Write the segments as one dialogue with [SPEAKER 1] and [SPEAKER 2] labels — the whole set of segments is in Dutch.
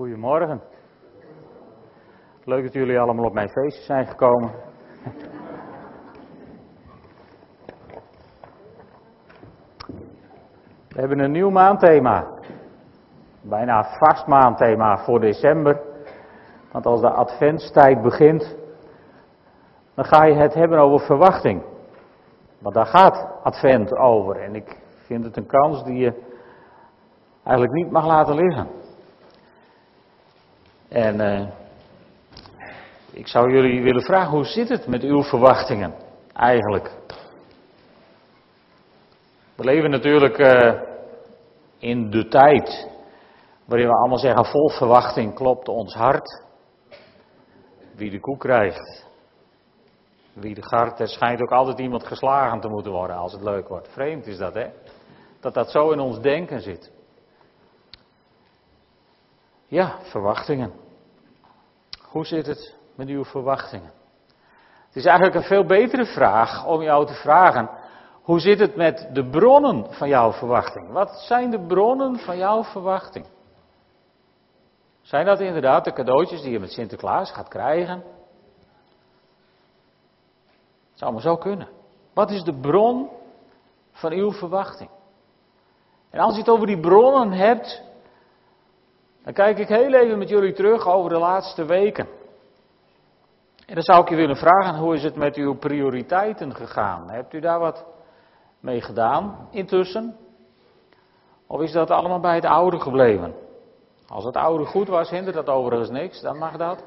[SPEAKER 1] Goedemorgen. Leuk dat jullie allemaal op mijn feestje zijn gekomen. We hebben een nieuw maandthema. Bijna vast maandthema voor december. Want als de adventstijd begint, dan ga je het hebben over verwachting. Want daar gaat advent over. En ik vind het een kans die je eigenlijk niet mag laten liggen. En uh, ik zou jullie willen vragen, hoe zit het met uw verwachtingen eigenlijk? We leven natuurlijk uh, in de tijd waarin we allemaal zeggen, vol verwachting klopt ons hart. Wie de koek krijgt, wie de gart, er schijnt ook altijd iemand geslagen te moeten worden als het leuk wordt. Vreemd is dat, hè? Dat dat zo in ons denken zit. Ja, verwachtingen. Hoe zit het met uw verwachtingen? Het is eigenlijk een veel betere vraag om jou te vragen. Hoe zit het met de bronnen van jouw verwachting? Wat zijn de bronnen van jouw verwachting? Zijn dat inderdaad de cadeautjes die je met Sinterklaas gaat krijgen? Het zou maar zo kunnen. Wat is de bron van uw verwachting? En als je het over die bronnen hebt, dan kijk ik heel even met jullie terug over de laatste weken. En dan zou ik je willen vragen, hoe is het met uw prioriteiten gegaan? Hebt u daar wat mee gedaan intussen? Of is dat allemaal bij het oude gebleven? Als het oude goed was, hindert dat overigens niks, dan mag dat.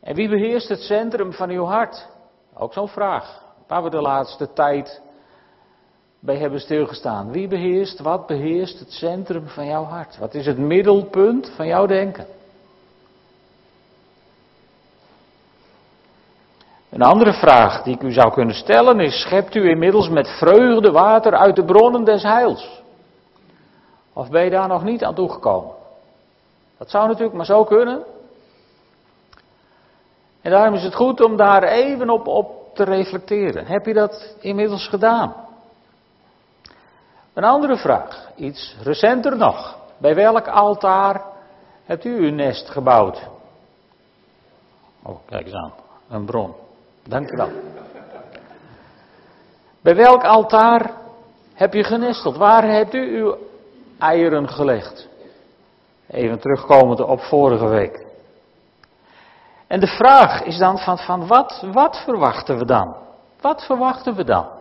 [SPEAKER 1] En wie beheerst het centrum van uw hart? Ook zo'n vraag, waar we de laatste tijd bij hebben stilgestaan. Wie beheerst, wat beheerst het centrum van jouw hart? Wat is het middelpunt van jouw denken? Een andere vraag die ik u zou kunnen stellen is: schept u inmiddels met vreugde water uit de bronnen des heils? Of ben je daar nog niet aan toegekomen? Dat zou natuurlijk maar zo kunnen. En daarom is het goed om daar even op, op te reflecteren. Heb je dat inmiddels gedaan? Een andere vraag, iets recenter nog. Bij welk altaar hebt u uw nest gebouwd? Oh, kijk eens aan, een bron. Dank u wel. Bij welk altaar heb je genesteld? Waar hebt u uw eieren gelegd? Even terugkomend op vorige week. En de vraag is dan van, van wat, wat verwachten we dan? Wat verwachten we dan?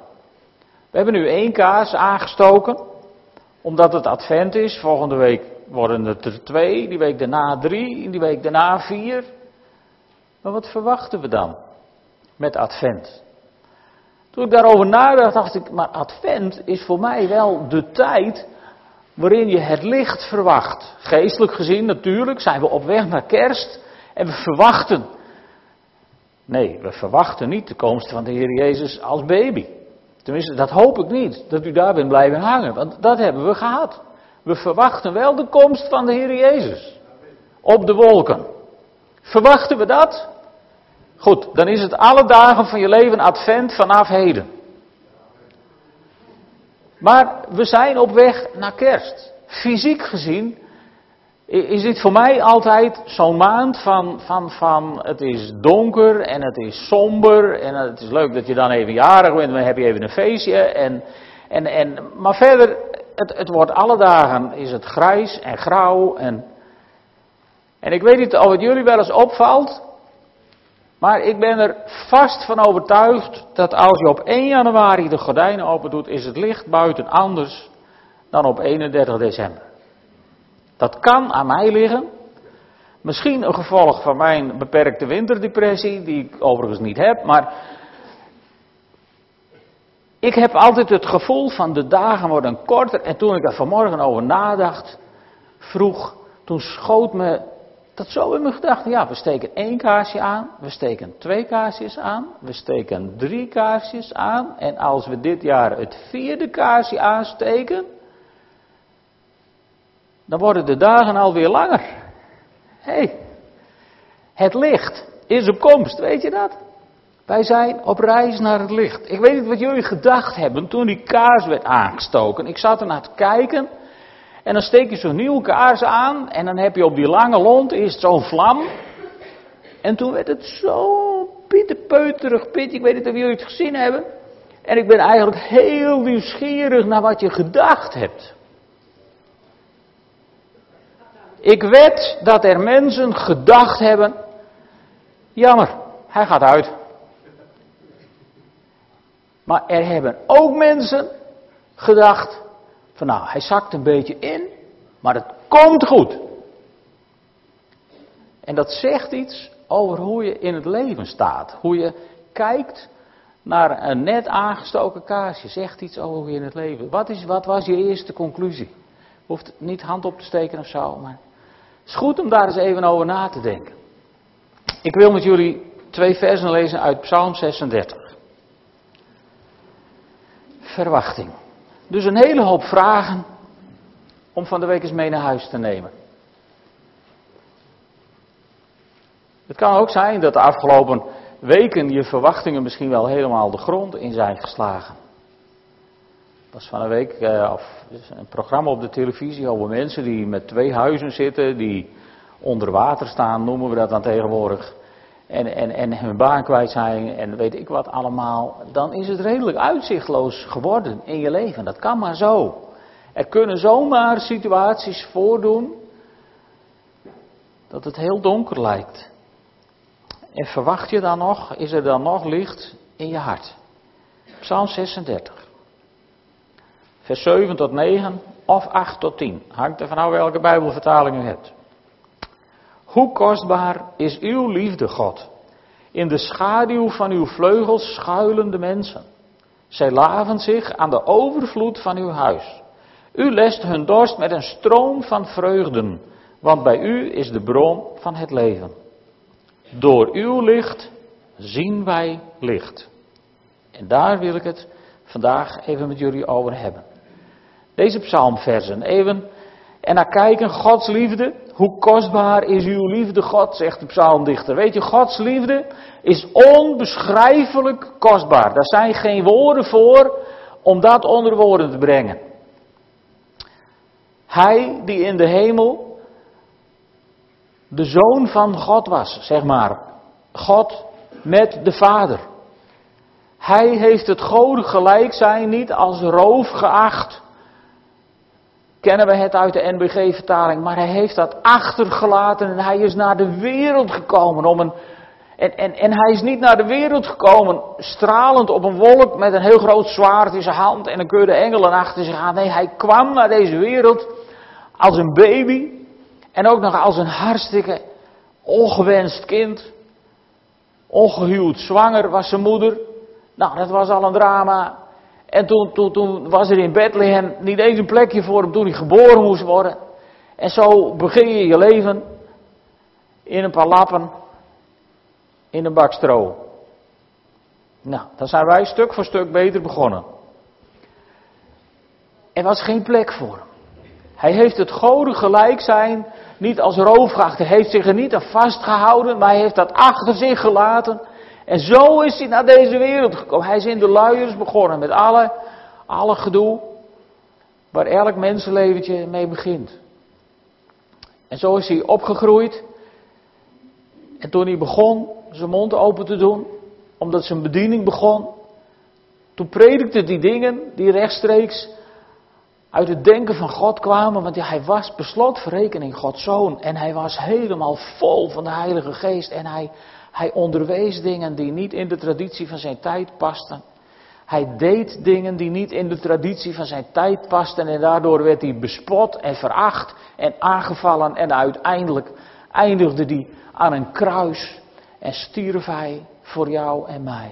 [SPEAKER 1] We hebben nu één kaars aangestoken, omdat het advent is. Volgende week worden het er twee, die week daarna drie, die week daarna vier. Maar wat verwachten we dan met advent? Toen ik daarover nadacht, dacht ik, maar advent is voor mij wel de tijd waarin je het licht verwacht. Geestelijk gezien natuurlijk zijn we op weg naar kerst en we verwachten. Nee, we verwachten niet de komst van de Heer Jezus als baby. Tenminste, dat hoop ik niet, dat u daar bent blijven hangen, want dat hebben we gehad. We verwachten wel de komst van de Heer Jezus. Op de wolken. Verwachten we dat? Goed, dan is het alle dagen van je leven advent vanaf heden. Maar we zijn op weg naar kerst. Fysiek gezien is dit voor mij altijd zo'n maand van, van, van het is donker en het is somber en het is leuk dat je dan even jarig bent, dan heb je even een feestje. En, en, en, maar verder, het, het wordt alle dagen is het grijs en grauw en, en ik weet niet of het jullie wel eens opvalt, maar ik ben er vast van overtuigd dat als je op 1 januari de gordijnen open doet, is het licht buiten anders dan op 31 december. Dat kan aan mij liggen. Misschien een gevolg van mijn beperkte winterdepressie, die ik overigens niet heb, maar ik heb altijd het gevoel van de dagen worden korter. En toen ik er vanmorgen over nadacht, vroeg, toen schoot me dat zo in mijn gedachten. Ja, we steken één kaarsje aan, we steken twee kaarsjes aan, we steken drie kaarsjes aan. En als we dit jaar het vierde kaarsje aansteken, dan worden de dagen alweer langer. Hé, hey, het licht is op komst, weet je dat? Wij zijn op reis naar het licht. Ik weet niet wat jullie gedacht hebben toen die kaars werd aangestoken. Ik zat er naar te kijken En dan steek je zo'n nieuwe kaars aan en dan heb je op die lange lont eerst zo'n vlam. En toen werd het zo pieterpeuterig pit, ik weet niet of jullie het gezien hebben. En ik ben eigenlijk heel nieuwsgierig naar wat je gedacht hebt. Ik weet dat er mensen gedacht hebben, jammer, hij gaat uit. Maar er hebben ook mensen gedacht, van nou, hij zakt een beetje in, maar het komt goed. En dat zegt iets over hoe je in het leven staat. Hoe je kijkt naar een net aangestoken kaarsje. Zegt iets over hoe je in het leven. Wat, is, wat was je eerste conclusie? Hoeft niet hand op te steken of zo, maar is goed om daar eens even over na te denken. Ik wil met jullie twee versen lezen uit Psalm 36. Verwachting. Dus een hele hoop vragen om van de week eens mee naar huis te nemen. Het kan ook zijn dat de afgelopen weken je verwachtingen misschien wel helemaal de grond in zijn geslagen. Was van een week eh, of een programma op de televisie over mensen die met twee huizen zitten, die onder water staan, noemen we dat dan tegenwoordig. En, en, en hun baan kwijt zijn en weet ik wat allemaal. Dan is het redelijk uitzichtloos geworden in je leven. Dat kan maar zo. Er kunnen zomaar situaties voordoen dat het heel donker lijkt. En verwacht je dan nog, is er dan nog licht in je hart? Psalm 36. Vers 7 tot 9 of 8 tot 10. Hangt er vanaf welke Bijbelvertaling u hebt. Hoe kostbaar is uw liefde, God? In de schaduw van uw vleugels schuilen de mensen. Zij laven zich aan de overvloed van uw huis. U lest hun dorst met een stroom van vreugden, want bij u is de bron van het leven. Door uw licht zien wij licht. En daar wil ik het vandaag even met jullie over hebben. Deze psalmversen, even en naar kijken, Gods liefde. Hoe kostbaar is uw liefde, God, zegt de psalmdichter. Weet je, Gods liefde is onbeschrijfelijk kostbaar. Daar zijn geen woorden voor om dat onder woorden te brengen. Hij die in de hemel de zoon van God was, zeg maar. God met de Vader. Hij heeft het goden gelijk zijn niet als roof geacht. Kennen we het uit de NBG-vertaling, maar hij heeft dat achtergelaten en hij is naar de wereld gekomen om een. En, en, en hij is niet naar de wereld gekomen stralend op een wolk met een heel groot zwaard in zijn hand en een de engelen achter zich aan. Nee, hij kwam naar deze wereld als een baby en ook nog als een hartstikke ongewenst kind. Ongehuwd, zwanger was zijn moeder. Nou, dat was al een drama. En toen, toen, toen was er in Bethlehem niet eens een plekje voor hem toen hij geboren moest worden. En zo begin je je leven in een paar lappen, in een bak stro. Nou, dan zijn wij stuk voor stuk beter begonnen. Er was geen plek voor hem. Hij heeft het goden gelijk zijn niet als roofgracht. Hij heeft zich er niet aan vastgehouden, maar hij heeft dat achter zich gelaten. En zo is hij naar deze wereld gekomen. Hij is in de luiers begonnen met alle, alle gedoe waar elk mensenleventje mee begint. En zo is hij opgegroeid. En toen hij begon zijn mond open te doen, omdat zijn bediening begon, toen predikte die dingen die rechtstreeks uit het denken van God kwamen, want hij was beslotverrekening Gods zoon en hij was helemaal vol van de Heilige Geest en hij, hij onderwees dingen die niet in de traditie van zijn tijd pasten. Hij deed dingen die niet in de traditie van zijn tijd pasten en daardoor werd hij bespot en veracht en aangevallen en uiteindelijk eindigde hij aan een kruis en stierf hij voor jou en mij.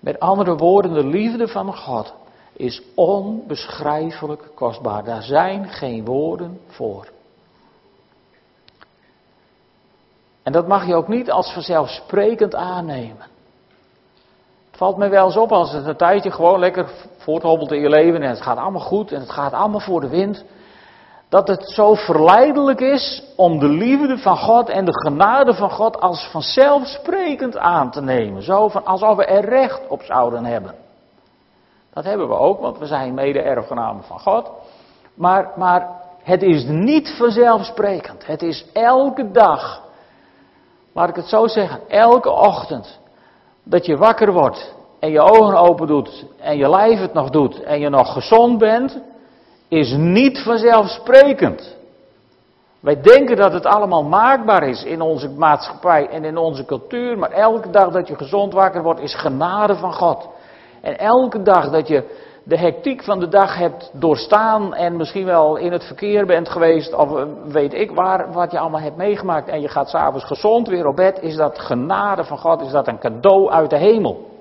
[SPEAKER 1] Met andere woorden, de liefde van God is onbeschrijfelijk kostbaar. Daar zijn geen woorden voor. En dat mag je ook niet als vanzelfsprekend aannemen. Het valt me wel eens op als het een tijdje gewoon lekker voorthobbelt in je leven en het gaat allemaal goed en het gaat allemaal voor de wind. Dat het zo verleidelijk is om de liefde van God en de genade van God als vanzelfsprekend aan te nemen. Zo van alsof we er recht op zouden hebben. Dat hebben we ook, want we zijn mede-erfgenamen van God. Maar, maar het is niet vanzelfsprekend. Het is elke dag, laat ik het zo zeggen, elke ochtend dat je wakker wordt en je ogen open doet en je lijf het nog doet en je nog gezond bent, is niet vanzelfsprekend. Wij denken dat het allemaal maakbaar is in onze maatschappij en in onze cultuur, maar elke dag dat je gezond wakker wordt is genade van God. En elke dag dat je de hectiek van de dag hebt doorstaan en misschien wel in het verkeer bent geweest of eh, weet ik waar, wat je allemaal hebt meegemaakt en je gaat s'avonds gezond weer op bed, is dat genade van God, is dat een cadeau uit de hemel.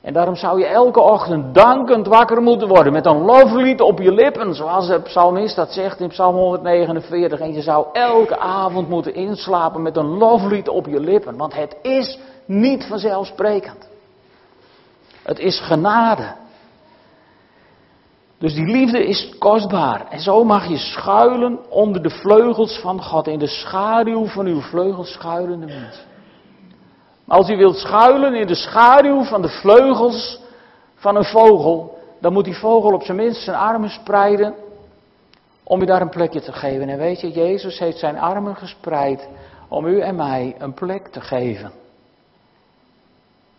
[SPEAKER 1] En daarom zou je elke ochtend dankend wakker moeten worden met een loflied op je lippen, zoals de psalmist dat zegt in Psalm 149. En je zou elke avond moeten inslapen met een loflied op je lippen, want het is niet vanzelfsprekend. Het is genade. Dus die liefde is kostbaar. En zo mag je schuilen onder de vleugels van God, in de schaduw van uw vleugels schuilende mensen. Als u wilt schuilen in de schaduw van de vleugels van een vogel, dan moet die vogel op zijn minst zijn armen spreiden om u daar een plekje te geven. En weet je, Jezus heeft zijn armen gespreid om u en mij een plek te geven.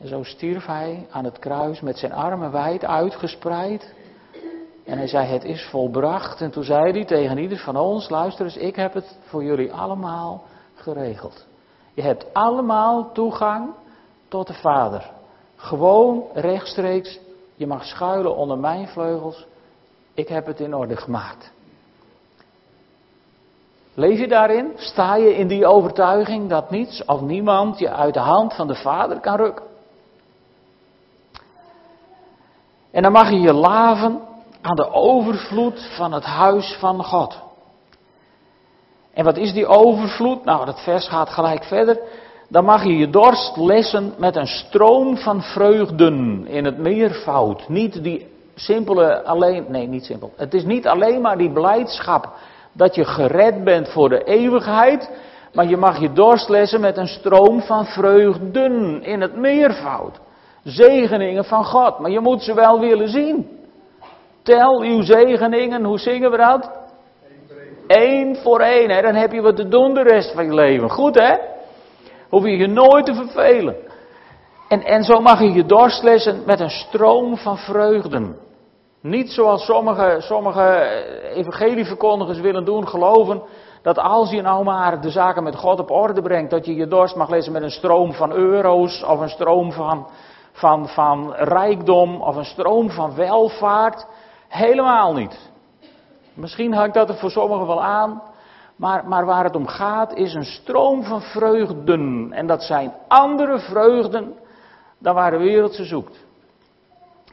[SPEAKER 1] Zo stierf hij aan het kruis met zijn armen wijd uitgespreid. En hij zei, het is volbracht. En toen zei hij tegen ieder van ons, luister eens, ik heb het voor jullie allemaal geregeld. Je hebt allemaal toegang tot de Vader. Gewoon rechtstreeks. Je mag schuilen onder mijn vleugels. Ik heb het in orde gemaakt. Leef je daarin? Sta je in die overtuiging dat niets of niemand je uit de hand van de Vader kan rukken? En dan mag je je laven aan de overvloed van het huis van God. En wat is die overvloed? Nou, dat vers gaat gelijk verder. Dan mag je je dorst lessen met een stroom van vreugden in het meervoud. Niet die simpele alleen, nee niet simpel. Het is niet alleen maar die blijdschap dat je gered bent voor de eeuwigheid. Maar je mag je dorst lessen met een stroom van vreugden in het meervoud. Zegeningen van God, maar je moet ze wel willen zien. Tel uw zegeningen, hoe zingen we dat? Eén voor één, hè? dan heb je wat te doen de rest van je leven. Goed hè? Hoef je je nooit te vervelen. En, en zo mag je je dorstlessen met een stroom van vreugden. Niet zoals sommige, sommige evangelieverkondigers willen doen, geloven dat als je nou maar de zaken met God op orde brengt, dat je je dorst mag lezen met een stroom van euro's of een stroom van, van, van rijkdom of een stroom van welvaart. Helemaal niet. Misschien ik dat er voor sommigen wel aan. Maar, maar waar het om gaat is een stroom van vreugden. En dat zijn andere vreugden dan waar de wereld ze zoekt.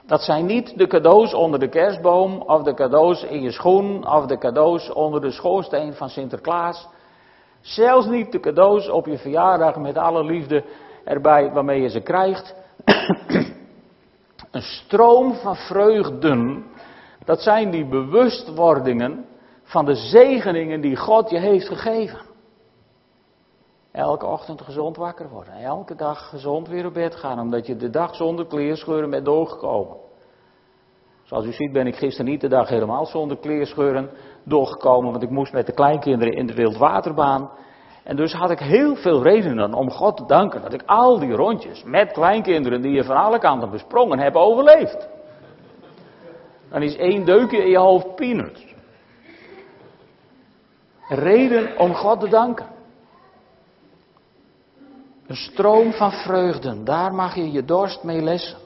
[SPEAKER 1] Dat zijn niet de cadeaus onder de kerstboom, of de cadeaus in je schoen, of de cadeaus onder de schoorsteen van Sinterklaas. Zelfs niet de cadeaus op je verjaardag met alle liefde erbij waarmee je ze krijgt. een stroom van vreugden dat zijn die bewustwordingen van de zegeningen die God je heeft gegeven. Elke ochtend gezond wakker worden. Elke dag gezond weer op bed gaan. Omdat je de dag zonder kleerscheuren bent doorgekomen. Zoals u ziet ben ik gisteren niet de dag helemaal zonder kleerscheuren doorgekomen. Want ik moest met de kleinkinderen in de wildwaterbaan. En dus had ik heel veel redenen om God te danken dat ik al die rondjes met kleinkinderen die je van alle kanten besprongen heb overleefd dan is één deukje in je hoofd peanuts. Reden om God te danken. Een stroom van vreugden, daar mag je je dorst mee lessen.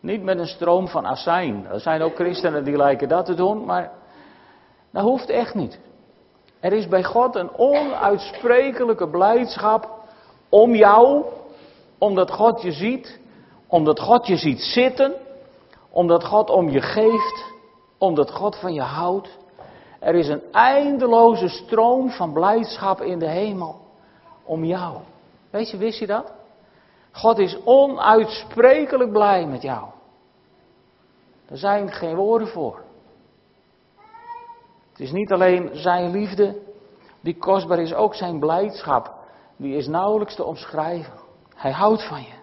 [SPEAKER 1] Niet met een stroom van azijn. Er zijn ook christenen die lijken dat te doen, maar dat hoeft echt niet. Er is bij God een onuitsprekelijke blijdschap om jou, omdat God je ziet, omdat God je ziet zitten, omdat God om je geeft, omdat God van je houdt. Er is een eindeloze stroom van blijdschap in de hemel om jou. Weet je, wist je dat? God is onuitsprekelijk blij met jou. Er zijn geen woorden voor. Het is niet alleen zijn liefde die kostbaar is, ook zijn blijdschap. Die is nauwelijks te omschrijven. Hij houdt van je.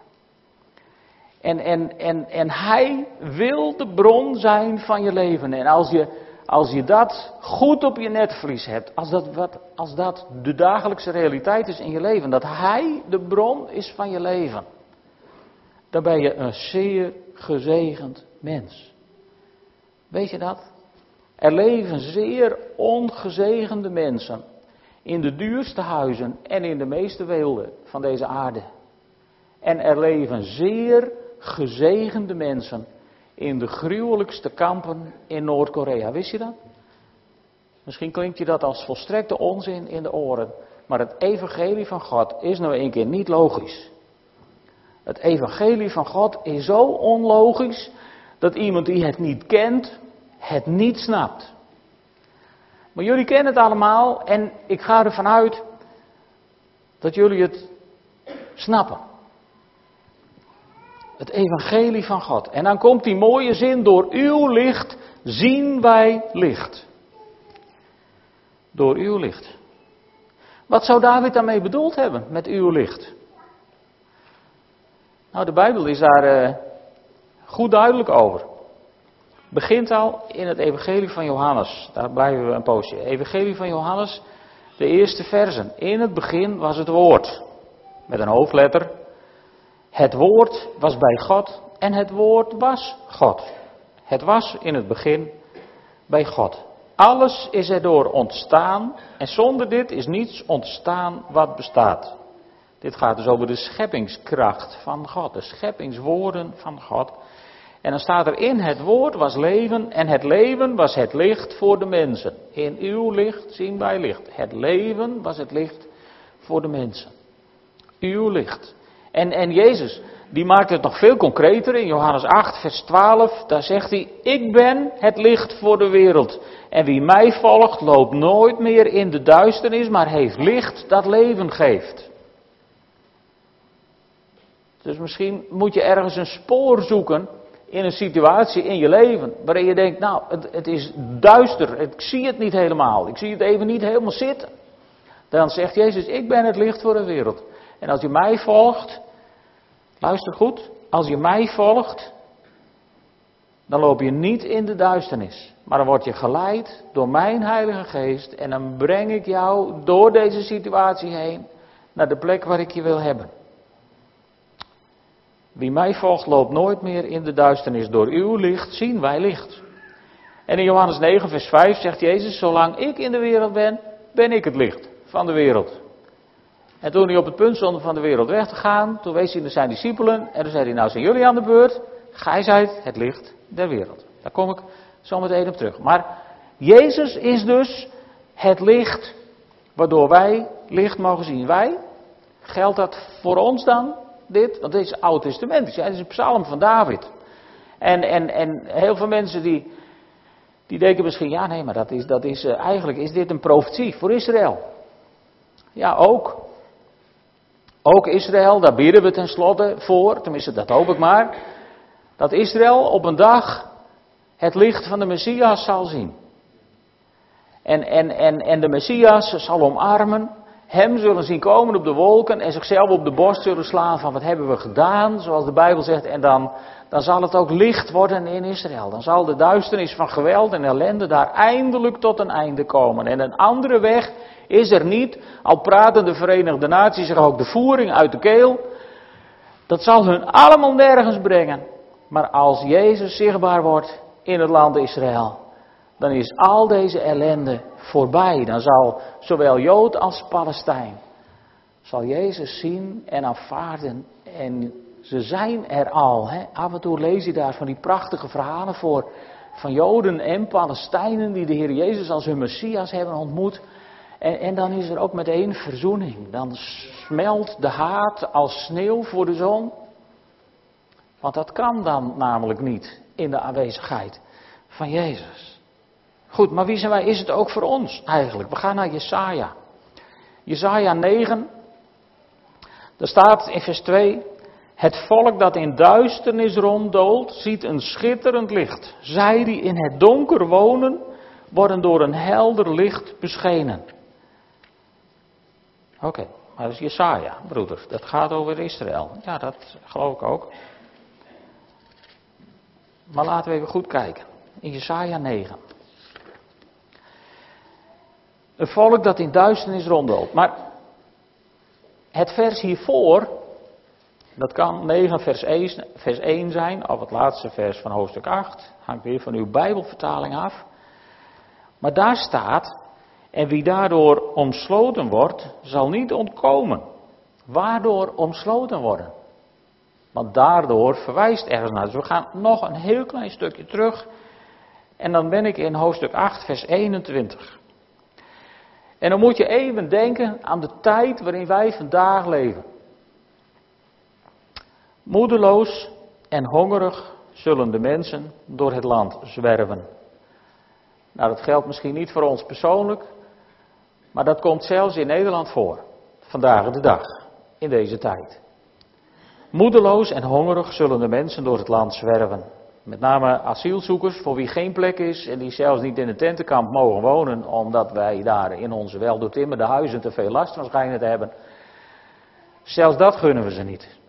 [SPEAKER 1] En, en, en, en hij wil de bron zijn van je leven. En als je, als je dat goed op je netvlies hebt, als dat, wat, als dat de dagelijkse realiteit is in je leven, dat hij de bron is van je leven, dan ben je een zeer gezegend mens. Weet je dat? Er leven zeer ongezegende mensen in de duurste huizen en in de meeste weelden van deze aarde. En er leven zeer gezegende mensen in de gruwelijkste kampen in Noord-Korea. Wist je dat? Misschien klinkt je dat als volstrekte onzin in de oren, maar het evangelie van God is nou een keer niet logisch. Het evangelie van God is zo onlogisch dat iemand die het niet kent, het niet snapt. Maar jullie kennen het allemaal en ik ga ervan uit dat jullie het snappen. Het evangelie van God. En dan komt die mooie zin, door uw licht zien wij licht. Door uw licht. Wat zou David daarmee bedoeld hebben met uw licht? Nou, de Bijbel is daar uh, goed duidelijk over. Begint al in het Evangelie van Johannes. Daar blijven we een poosje. Evangelie van Johannes, de eerste versen. In het begin was het woord. Met een hoofdletter. Het woord was bij God en het woord was God. Het was in het begin bij God. Alles is erdoor ontstaan en zonder dit is niets ontstaan wat bestaat. Dit gaat dus over de scheppingskracht van God, de scheppingswoorden van God. En dan staat er in het woord was leven en het leven was het licht voor de mensen. In uw licht zien wij licht. Het leven was het licht voor de mensen. Uw licht. En, en Jezus, die maakt het nog veel concreter in Johannes 8, vers 12. Daar zegt hij, ik ben het licht voor de wereld. En wie mij volgt, loopt nooit meer in de duisternis, maar heeft licht dat leven geeft. Dus misschien moet je ergens een spoor zoeken in een situatie in je leven waarin je denkt, nou, het, het, is duister, ik zie het niet helemaal, ik zie het even niet helemaal zitten. Dan zegt Jezus, ik ben het licht voor de wereld. En als je mij volgt, luister goed, als je mij volgt, dan loop je niet in de duisternis, maar dan word je geleid door mijn Heilige Geest en dan breng ik jou door deze situatie heen naar de plek waar ik je wil hebben. Wie mij volgt loopt nooit meer in de duisternis. Door uw licht zien wij licht. En in Johannes 9, vers 5 zegt Jezus, zolang ik in de wereld ben, ben ik het licht van de wereld. En toen hij op het punt stond van de wereld weg te gaan, toen wees hij naar zijn discipelen en toen zei hij, nou zijn jullie aan de beurt, gij zijt het licht der wereld. Daar kom ik zo meteen op terug. Maar Jezus is dus het licht waardoor wij licht mogen zien. Wij, geldt dat voor ons dan? Dit? Want dit is Oud Testament. Ja, dit is een psalm van David. En, en, en heel veel mensen die, die denken misschien, ja nee, maar dat is, dat is, uh, eigenlijk is dit een profetie voor Israël. Ja, ook. Ook Israël, daar bidden we tenslotte voor, tenminste dat hoop ik maar. Dat Israël op een dag het licht van de Messias zal zien. En, en, en, en de Messias zal omarmen hem zullen zien komen op de wolken en zichzelf op de borst zullen slaan van wat hebben we gedaan, zoals de Bijbel zegt. En dan, dan zal het ook licht worden in Israël. Dan zal de duisternis van geweld en ellende daar eindelijk tot een einde komen. En een andere weg is er niet, al praten de Verenigde Naties zich ook de voering uit de keel. Dat zal hun allemaal nergens brengen. Maar als Jezus zichtbaar wordt in het land Israël, dan is al deze ellende voorbij. Dan zal zowel Jood als Palestijn, zal Jezus zien en aanvaarden. En ze zijn er al. Hè. Af en toe lees je daar van die prachtige verhalen voor. Van Joden en Palestijnen die de Heer Jezus als hun Messias hebben ontmoet. En, en dan is er ook meteen verzoening. Dan smelt de haat als sneeuw voor de zon. Want dat kan dan namelijk niet in de aanwezigheid van Jezus. Goed, maar wie zijn wij? Is het ook voor ons eigenlijk? We gaan naar Jesaja. Jesaja 9. Daar staat in vers 2. Het volk dat in duisternis ronddoolt, ziet een schitterend licht. Zij die in het donker wonen, worden door een helder licht beschenen. Oké, maar dat is Jesaja, broeder. Dat gaat over Israël. Ja, dat geloof ik ook. Maar laten we even goed kijken. In Jesaja 9. Een volk dat in duisternis rondloopt. Maar het vers hiervoor, dat kan 9 vers 1, vers 1 zijn, of het laatste vers van hoofdstuk 8, hangt weer van uw Bijbelvertaling af. Maar daar staat, en wie daardoor omsloten wordt, zal niet ontkomen. Waardoor omsloten worden? Want daardoor verwijst ergens naar. Dus we gaan nog een heel klein stukje terug. En dan ben ik in hoofdstuk 8, vers 21. En dan moet je even denken aan de tijd waarin wij vandaag leven. Moedeloos en hongerig zullen de mensen door het land zwerven. Nou, dat geldt misschien niet voor ons persoonlijk, maar dat komt zelfs in Nederland voor. Vandaag de dag, in deze tijd. Moedeloos en hongerig zullen de mensen door het land zwerven. Met name asielzoekers voor wie geen plek is en die zelfs niet in een tentenkamp mogen wonen, omdat wij daar in onze weldoortimmerde huizen te veel last van schijnen te hebben. Zelfs dat gunnen we ze niet.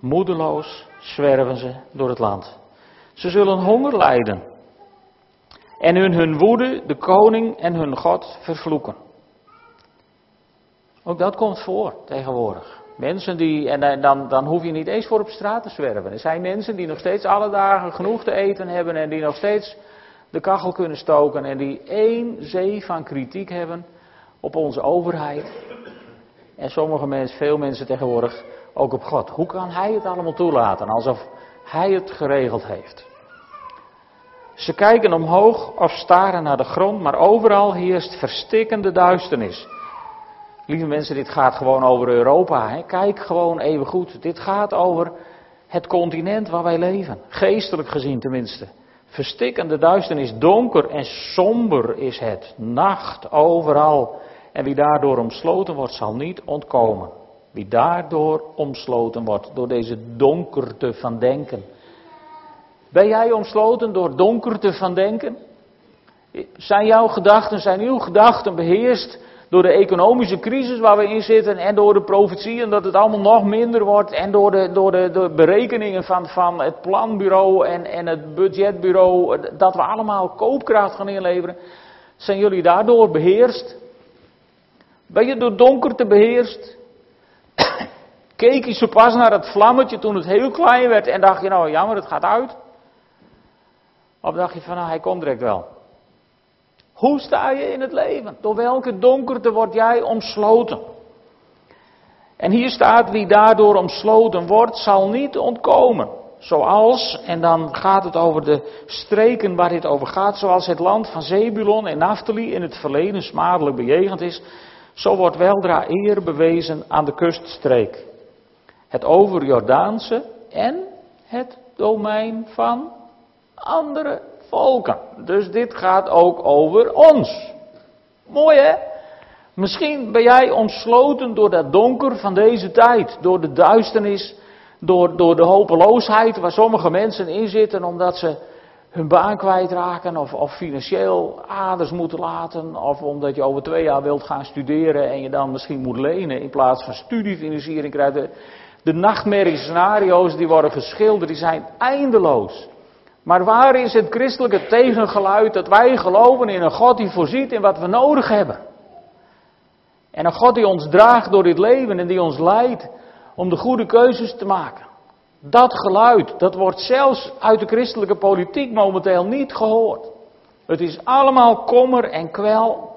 [SPEAKER 1] Moedeloos zwerven ze door het land. Ze zullen honger lijden. En hun hun woede de koning en hun God vervloeken. Ook dat komt voor tegenwoordig. Mensen die, en dan, dan hoef je niet eens voor op straat te zwerven. Er zijn mensen die nog steeds alle dagen genoeg te eten hebben en die nog steeds de kachel kunnen stoken en die één zee van kritiek hebben op onze overheid. En sommige mensen, veel mensen tegenwoordig ook op God. Hoe kan Hij het allemaal toelaten alsof Hij het geregeld heeft? Ze kijken omhoog of staren naar de grond, maar overal heerst verstikkende duisternis. Lieve mensen, dit gaat gewoon over Europa. Hè? Kijk gewoon even goed. Dit gaat over het continent waar wij leven. Geestelijk gezien tenminste. Verstikkende duisternis, donker en somber is het. Nacht overal. En wie daardoor omsloten wordt, zal niet ontkomen. Wie daardoor omsloten wordt, door deze donkerte van denken. Ben jij omsloten door donkerte van denken? Zijn jouw gedachten, zijn uw gedachten beheerst door de economische crisis waar we in zitten en door de profetieën dat het allemaal nog minder wordt en door de, door de, de berekeningen van, van het planbureau en, het budgetbureau, dat we allemaal koopkracht gaan inleveren. Zijn jullie daardoor beheerst? Ben je door donkerte beheerst? Keek je zo pas naar het vlammetje toen het heel klein werd en dacht je nou jammer het gaat uit? Of dacht je van nou hij komt direct wel? Hoe sta je in het leven? Door welke donkerte word jij omsloten? En hier staat, wie daardoor omsloten wordt, zal niet ontkomen. Zoals, en dan gaat het over de streken waar dit over gaat, zoals het land van Zebulon en Naphtali in het verleden smadelijk bejegend is, zo wordt weldra eer bewezen aan de kuststreek. Het overjordaanse en het domein van andere volken. Dus dit gaat ook over ons. Mooi hè? Misschien ben jij omsloten door dat donker van deze tijd, door de duisternis, door, door de hopeloosheid waar sommige mensen in zitten omdat ze hun baan kwijtraken of, of financieel aders moeten laten of omdat je over twee jaar wilt gaan studeren en je dan misschien moet lenen in plaats van studiefinanciering krijgt. De, de nachtmerrie scenario's die worden geschilderd, die zijn eindeloos. Maar waar is het christelijke tegengeluid dat wij geloven in een God die voorziet in wat we nodig hebben? En een God die ons draagt door dit leven en die ons leidt om de goede keuzes te maken. Dat geluid, dat wordt zelfs uit de christelijke politiek momenteel niet gehoord. Het is allemaal kommer en kwel.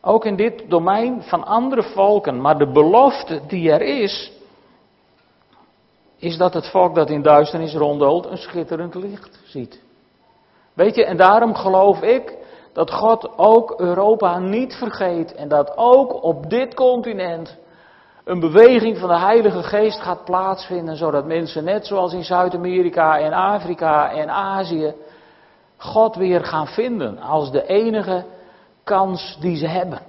[SPEAKER 1] Ook in dit domein van andere volken. Maar de belofte die er is, is dat het volk dat in duisternis rondelt een schitterend licht ziet. Weet je, en daarom geloof ik dat God ook Europa niet vergeet en dat ook op dit continent een beweging van de Heilige Geest gaat plaatsvinden, zodat mensen net zoals in Zuid-Amerika en Afrika en Azië God weer gaan vinden als de enige kans die ze hebben.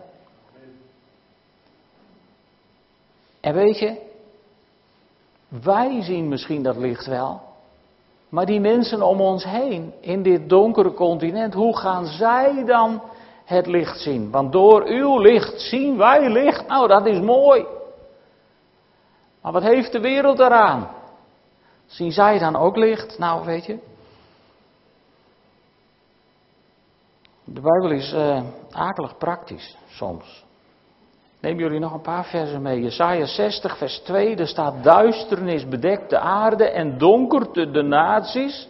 [SPEAKER 1] En weet je, wij zien misschien dat licht wel. Maar die mensen om ons heen, in dit donkere continent, hoe gaan zij dan het licht zien? Want door uw licht zien wij licht. Nou, dat is mooi. Maar wat heeft de wereld eraan? Zien zij dan ook licht? Nou, weet je. De Bijbel is uh, akelig praktisch soms. Neem jullie nog een paar versen mee. Jesaja 60, vers 2. Er staat: Duisternis bedekt de aarde en donkerte de naties.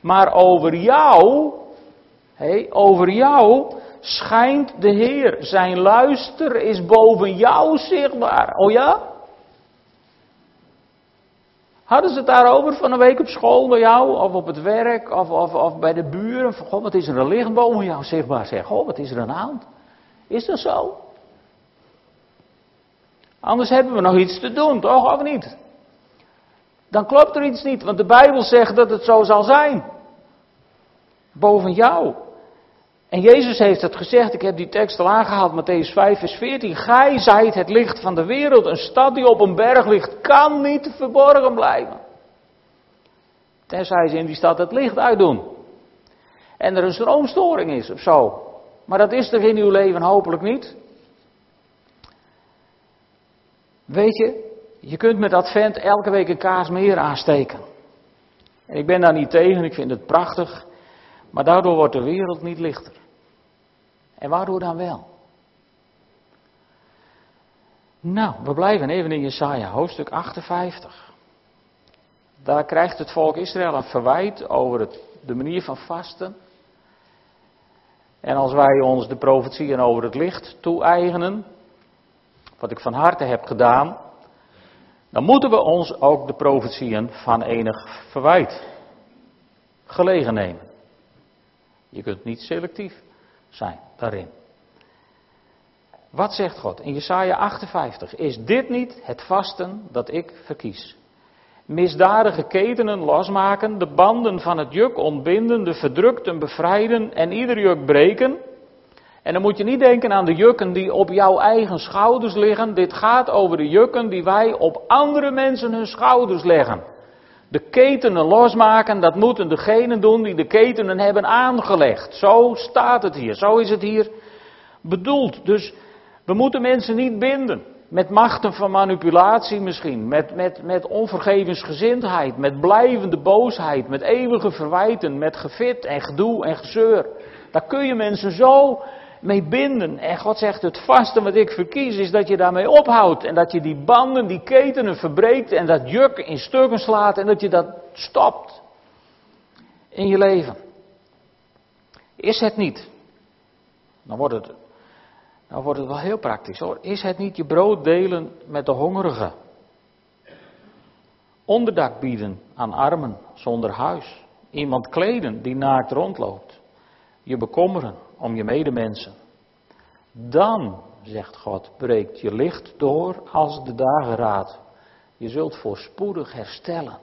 [SPEAKER 1] Maar over jou, hey, over jou schijnt de Heer. Zijn luister is boven jou zichtbaar. Oh ja? Hadden ze het daarover van een week op school bij jou, of op het werk, of, of, of bij de buren? Van, God, wat is er een licht boven jou zichtbaar? Zeg, God, wat is er de hand? Is dat zo? Anders hebben we nog iets te doen, toch? Of niet? Dan klopt er iets niet, want de Bijbel zegt dat het zo zal zijn. Boven jou. En Jezus heeft het gezegd, ik heb die tekst al aangehaald, Matthäus 5, vers 14. Gij zijt het licht van de wereld. Een stad die op een berg ligt, kan niet verborgen blijven. Tenzij ze in die stad het licht uitdoen. En er een stroomstoring is of zo. Maar dat is er in uw leven hopelijk niet. Weet je, je kunt met Advent elke week een kaas meer aansteken. En ik ben daar niet tegen, ik vind het prachtig. Maar daardoor wordt de wereld niet lichter. En waardoor dan wel? Nou, we blijven even in Jesaja, hoofdstuk 58. Daar krijgt het volk Israël een verwijt over het, de manier van vasten. En als wij ons de profetieën over het licht toe-eigenen, wat ik van harte heb gedaan, dan moeten we ons ook de profetieën van enig verwijt gelegen nemen. Je kunt niet selectief zijn daarin. Wat zegt God in Jesaja 58? Is dit niet het vasten dat ik verkies? Misdadige ketenen losmaken, de banden van het juk ontbinden, de verdrukten bevrijden en ieder juk breken. En dan moet je niet denken aan de jukken die op jouw eigen schouders liggen. Dit gaat over de jukken die wij op andere mensen hun schouders leggen. De ketenen losmaken, dat moeten degenen doen die de ketenen hebben aangelegd. Zo staat het hier, zo is het hier bedoeld. Dus we moeten mensen niet binden. Met machten van manipulatie misschien, met, met, met onvergevensgezindheid, met blijvende boosheid, met eeuwige verwijten, met gefit en gedoe en gezeur. Daar kun je mensen zo mee binden. En God zegt, het vaste wat ik verkies is dat je daarmee ophoudt. En dat je die banden, die ketenen verbreekt en dat juk in stukken slaat en dat je dat stopt in je leven. Is het niet, dan wordt het, dan wordt het wel heel praktisch hoor. Is het niet je brood delen met de hongerigen? Onderdak bieden aan armen zonder huis. Iemand kleden die naakt rondloopt. Je bekommeren om je medemensen. Dan, zegt God, breekt je licht door als de dageraad. Je zult voorspoedig herstellen.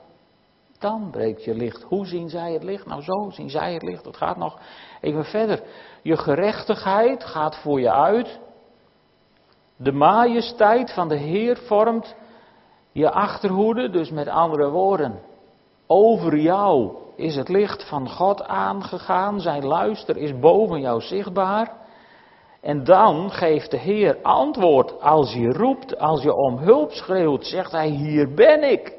[SPEAKER 1] Dan breekt je licht. Hoe zien zij het licht? Nou, zo zien zij het licht. Dat gaat nog even verder. Je gerechtigheid gaat voor je uit. De majesteit van de Heer vormt je achterhoede. Dus met andere woorden, over jou is het licht van God aangegaan. Zijn luister is boven jou zichtbaar. En dan geeft de Heer antwoord als je roept, als je om hulp schreeuwt, zegt hij, hier ben ik.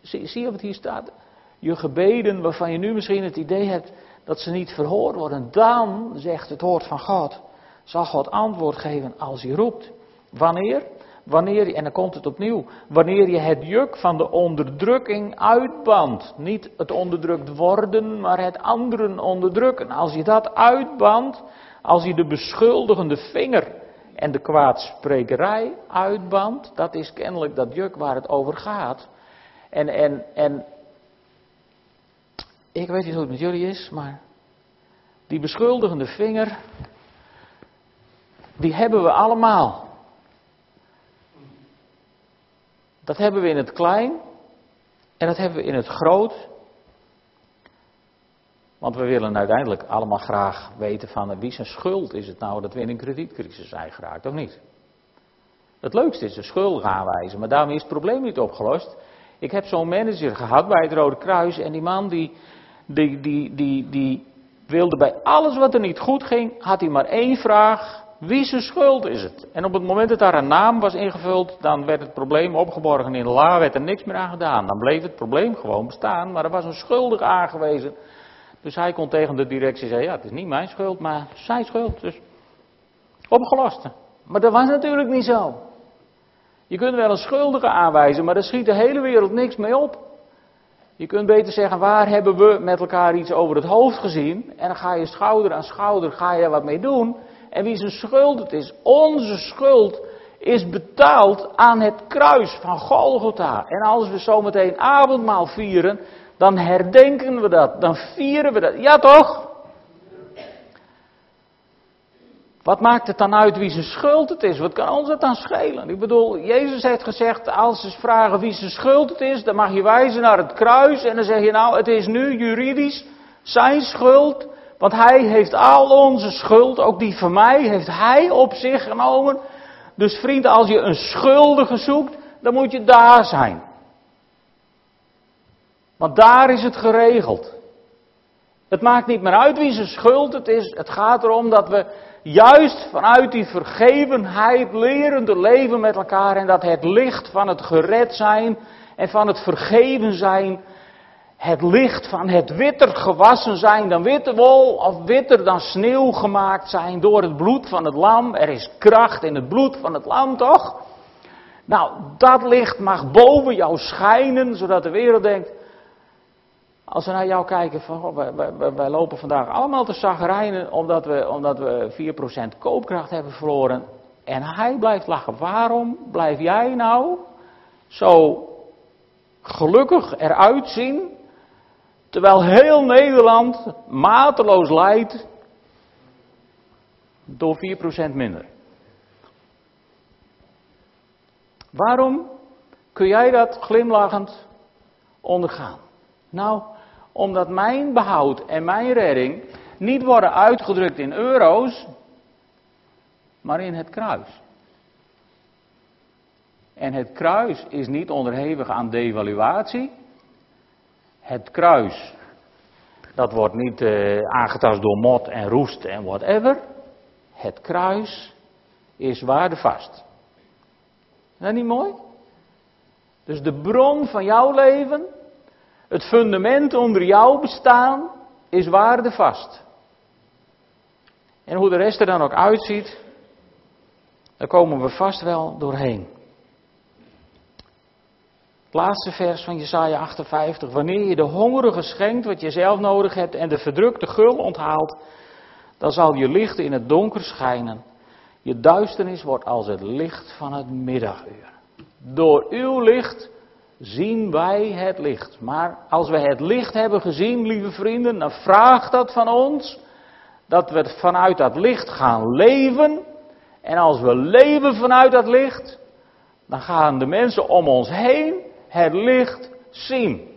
[SPEAKER 1] Zie, zie je wat hier staat? Je gebeden waarvan je nu misschien het idee hebt dat ze niet verhoord worden. Dan, zegt het woord van God, zal God antwoord geven als je roept. Wanneer? Wanneer en dan komt het opnieuw, wanneer je het juk van de onderdrukking uitbandt. Niet het onderdrukt worden, maar het anderen onderdrukken. Als je dat uitbandt, als je de beschuldigende vinger en de kwaadsprekerij uitbandt, dat is kennelijk dat juk waar het over gaat. En, en, en ik weet niet hoe het met jullie is, maar die beschuldigende vinger, die hebben we allemaal. Dat hebben we in het klein en dat hebben we in het groot. Want we willen uiteindelijk allemaal graag weten van wie zijn schuld is het nou dat we in een kredietcrisis zijn geraakt, of niet? Het leukste is de schuld aanwijzen, maar daarmee is het probleem niet opgelost. Ik heb zo'n manager gehad bij het Rode Kruis en die man die, die, die, die, die wilde bij alles wat er niet goed ging, had hij maar één vraag. Wie zijn schuld is het? En op het moment dat daar een naam was ingevuld, dan werd het probleem opgeborgen in de la, werd er niks meer aan gedaan. Dan bleef het probleem gewoon bestaan, maar er was een schuldige aangewezen. Dus hij kon tegen de directie zeggen, ja, het is niet mijn schuld, maar zijn schuld. Dus opgelost. Maar dat was natuurlijk niet zo. Je kunt wel een schuldige aanwijzen, maar daar schiet de hele wereld niks mee op. Je kunt beter zeggen, waar hebben we met elkaar iets over het hoofd gezien? En dan ga je schouder aan schouder, ga je er wat mee doen. En wie zijn schuld het is, onze schuld is betaald aan het kruis van Golgotha. En als we zometeen avondmaal vieren, dan herdenken we dat, dan vieren we dat. Ja toch? Wat maakt het dan uit wie zijn schuld het is? Wat kan ons het dan schelen? Ik bedoel, Jezus heeft gezegd, als ze vragen wie zijn schuld het is, dan mag je wijzen naar het kruis en dan zeg je nou, het is nu juridisch zijn schuld, want hij heeft al onze schuld, ook die van mij, heeft hij op zich genomen. Dus vriend, als je een schuldige zoekt, dan moet je daar zijn. Want daar is het geregeld. Het maakt niet meer uit wie zijn schuld het is. Het gaat erom dat we juist vanuit die vergevenheid leren te leven met elkaar. En dat het licht van het gered zijn en van het vergeven zijn. Het licht van het witter gewassen zijn dan witte wol of witter dan sneeuw gemaakt zijn door het bloed van het lam. Er is kracht in het bloed van het lam, toch? Nou, dat licht mag boven jou schijnen, zodat de wereld denkt, als we naar jou kijken, van, wij, lopen vandaag allemaal te zagrijnen omdat we, omdat we 4% koopkracht hebben verloren. En hij blijft lachen. Waarom blijf jij nou zo gelukkig eruit zien, terwijl heel Nederland mateloos lijdt door 4% minder? Waarom kun jij dat glimlachend ondergaan? Nou, omdat mijn behoud en mijn redding niet worden uitgedrukt in euro's, maar in het kruis. En het kruis is niet onderhevig aan devaluatie. Het kruis, dat wordt niet uh, aangetast door mot en roest en whatever. Het kruis is waardevast. Is dat niet mooi? Dus de bron van jouw leven het fundament onder jouw bestaan is waardevast. En hoe de rest er dan ook uitziet, daar komen we vast wel doorheen. Laatste vers van Jesaja 58. Wanneer je de hongerige schenkt wat je zelf nodig hebt en de verdrukte gul onthaalt, dan zal je licht in het donker schijnen. Je duisternis wordt als het licht van het middaguur. Door uw licht zien wij het licht. Maar als we het licht hebben gezien, lieve vrienden, dan vraagt dat van ons dat we vanuit dat licht gaan leven. En als we leven vanuit dat licht, dan gaan de mensen om ons heen het licht zien.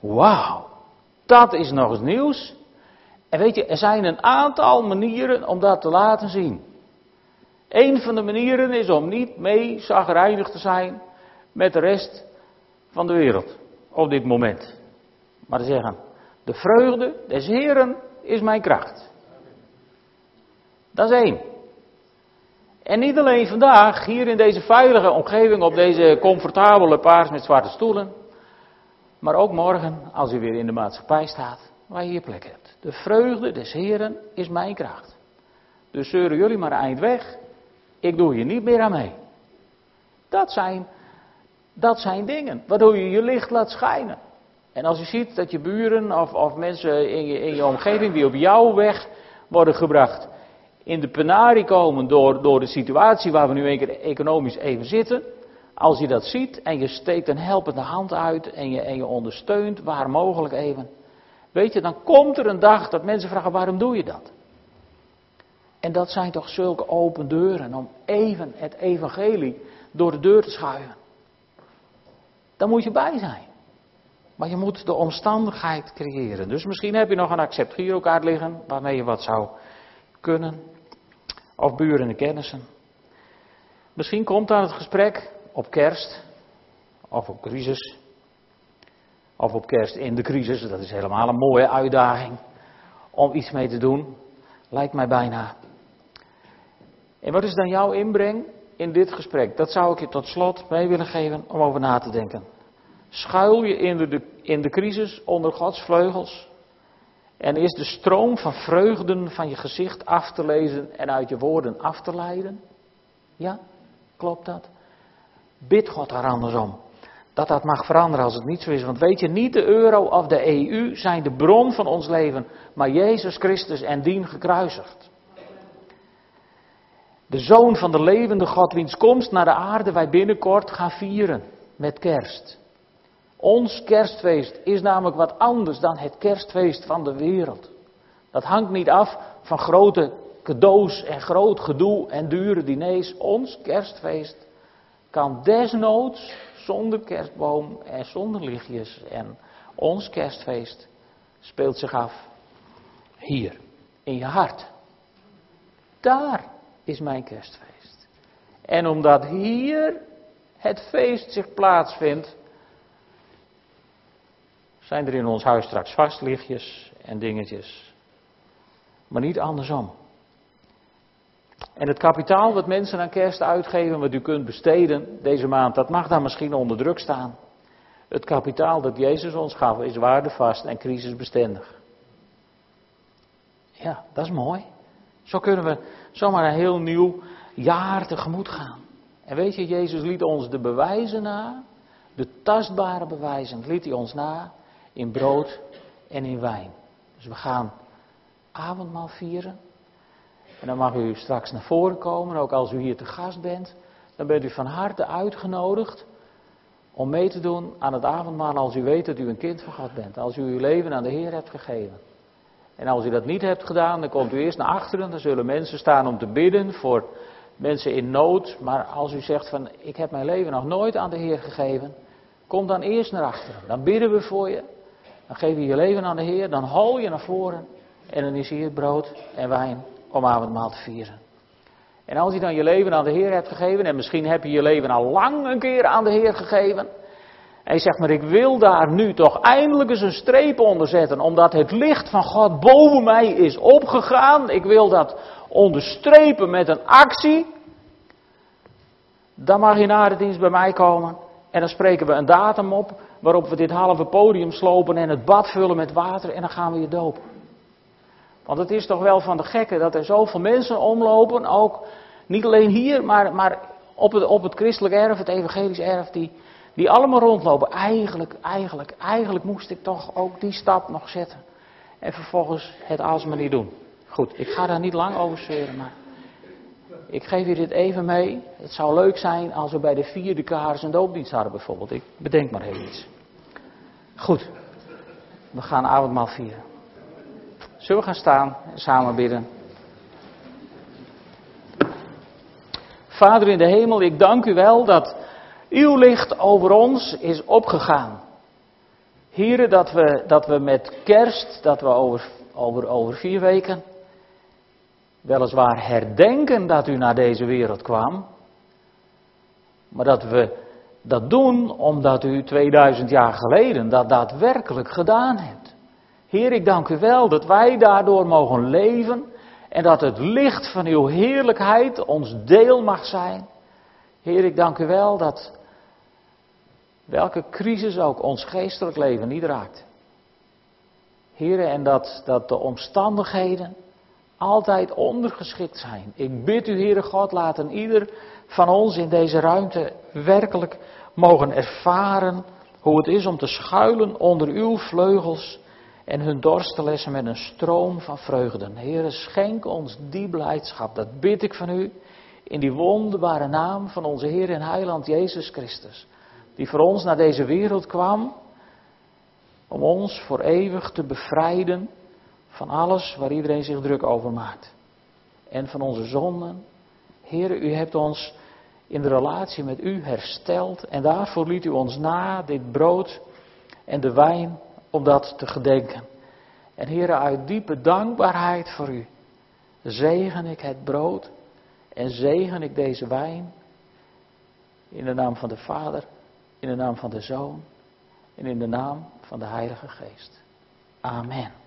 [SPEAKER 1] Wauw, dat is nog eens nieuws. En weet je, er zijn een aantal manieren om dat te laten zien. Een van de manieren is om niet mee zagrijnig te zijn met de rest van de wereld op dit moment. Maar te zeggen, de vreugde des Heren is mijn kracht. Dat is één. En niet alleen vandaag, hier in deze veilige omgeving, op deze comfortabele paars met zwarte stoelen. Maar ook morgen, als u weer in de maatschappij staat, waar je je plek hebt. De vreugde des Heren is mijn kracht. Dus zeuren jullie maar eind weg. Ik doe hier niet meer aan mee. Dat zijn dat zijn dingen waardoor je je licht laat schijnen. En als je ziet dat je buren of, of mensen in je, in je omgeving die op jouw weg worden gebracht, in de penarie komen door, door de situatie waar we nu een keer economisch even zitten. Als je dat ziet en je steekt een helpende hand uit en je, en je ondersteunt waar mogelijk even. Weet je, dan komt er een dag dat mensen vragen waarom doe je dat? En dat zijn toch zulke open deuren om even het evangelie door de deur te schuiven. Dan moet je bij zijn. Maar je moet de omstandigheid creëren. Dus misschien heb je nog een accept girokaart liggen waarmee je wat zou kunnen. Of buren en kennissen. Misschien komt dan het gesprek op kerst. Of op crisis. Of op kerst in de crisis. Dat is helemaal een mooie uitdaging. Om iets mee te doen. Lijkt mij bijna. En wat is dan jouw inbreng in dit gesprek? Dat zou ik je tot slot mee willen geven om over na te denken. Schuil je in de, in de crisis onder Gods vleugels? En is de stroom van vreugden van je gezicht af te lezen en uit je woorden af te leiden? Ja, klopt dat? Bid God daar andersom. Dat dat mag veranderen als het niet zo is. Want weet je, niet de euro of de EU zijn de bron van ons leven, maar Jezus Christus en dien gekruisigd. De zoon van de levende God, wiens komst naar de aarde wij binnenkort gaan vieren met kerst. Ons kerstfeest is namelijk wat anders dan het kerstfeest van de wereld. Dat hangt niet af van grote cadeaus en groot gedoe en dure diners. Ons kerstfeest kan desnoods zonder kerstboom en zonder lichtjes. En ons kerstfeest speelt zich af hier, in je hart. Daar is mijn kerstfeest. En omdat hier het feest zich plaatsvindt, zijn er in ons huis straks vastlichtjes en dingetjes. Maar niet andersom. En het kapitaal wat mensen aan kerst uitgeven, wat u kunt besteden deze maand, dat mag dan misschien onder druk staan. Het kapitaal dat Jezus ons gaf is waardevast en crisisbestendig. Ja, dat is mooi. Zo kunnen we zomaar een heel nieuw jaar tegemoet gaan. En weet je, Jezus liet ons de bewijzen na, de tastbare bewijzen, liet hij ons na in brood en in wijn. Dus we gaan avondmaal vieren. En dan mag u straks naar voren komen, ook als u hier te gast bent. Dan bent u van harte uitgenodigd om mee te doen aan het avondmaal als u weet dat u een kind van God bent. Als u uw leven aan de Heer hebt gegeven. En als u dat niet hebt gedaan, dan komt u eerst naar achteren. Dan zullen mensen staan om te bidden voor mensen in nood. Maar als u zegt van ik heb mijn leven nog nooit aan de Heer gegeven, kom dan eerst naar achteren. Dan bidden we voor je. Dan geef je je leven aan de Heer. Dan hol je naar voren. En dan is hier brood en wijn om avondmaal te vieren. En als je dan je leven aan de Heer hebt gegeven, en misschien heb je je leven al lang een keer aan de Heer gegeven, en je zegt maar, ik wil daar nu toch eindelijk eens een streep onder zetten, omdat het licht van God boven mij is opgegaan. Ik wil dat onderstrepen met een actie. Dan mag je na de dienst bij mij komen en dan spreken we een datum op waarop we dit halve podium slopen en het bad vullen met water en dan gaan we je dopen. Want het is toch wel van de gekke dat er zoveel mensen omlopen, ook niet alleen hier, maar, maar op, het, op het christelijk erf, het evangelisch erf, die, die allemaal rondlopen. Eigenlijk, eigenlijk, eigenlijk moest ik toch ook die stap nog zetten. En vervolgens het alsmaar niet doen. Goed, ik ga daar niet lang over zweren, maar ik geef je dit even mee. Het zou leuk zijn als we bij de vierde kaars een doopdienst hadden bijvoorbeeld. Ik bedenk maar even iets. Goed, we gaan avondmaal vieren. Zullen we gaan staan en samen bidden? Vader in de hemel, ik dank u wel dat uw licht over ons is opgegaan. Heren, dat we, dat we met kerst, dat we over, over, over vier weken, weliswaar herdenken dat u naar deze wereld kwam, maar dat we dat doen omdat u 2000 jaar geleden dat daadwerkelijk gedaan hebt. Heer, ik dank u wel dat wij daardoor mogen leven en dat het licht van uw heerlijkheid ons deel mag zijn. Heer, ik dank u wel dat welke crisis ook ons geestelijk leven niet raakt. Heer, en dat, dat de omstandigheden altijd ondergeschikt zijn. Ik bid u, Heere God, laten ieder van ons in deze ruimte werkelijk mogen ervaren hoe het is om te schuilen onder uw vleugels en hun dorst te lessen met een stroom van vreugden. Heere, schenk ons die blijdschap. Dat bid ik van u in die wonderbare naam van onze Heer en Heiland Jezus Christus. Die voor ons naar deze wereld kwam om ons voor eeuwig te bevrijden van alles waar iedereen zich druk over maakt. En van onze zonden. Heere, u hebt ons in de relatie met u hersteld en daarvoor liet u ons na dit brood en de wijn om dat te gedenken. En heren, uit diepe dankbaarheid voor u zegen ik het brood en zegen ik deze wijn in de naam van de Vader, in de naam van de Zoon en in de naam van de Heilige Geest. Amen.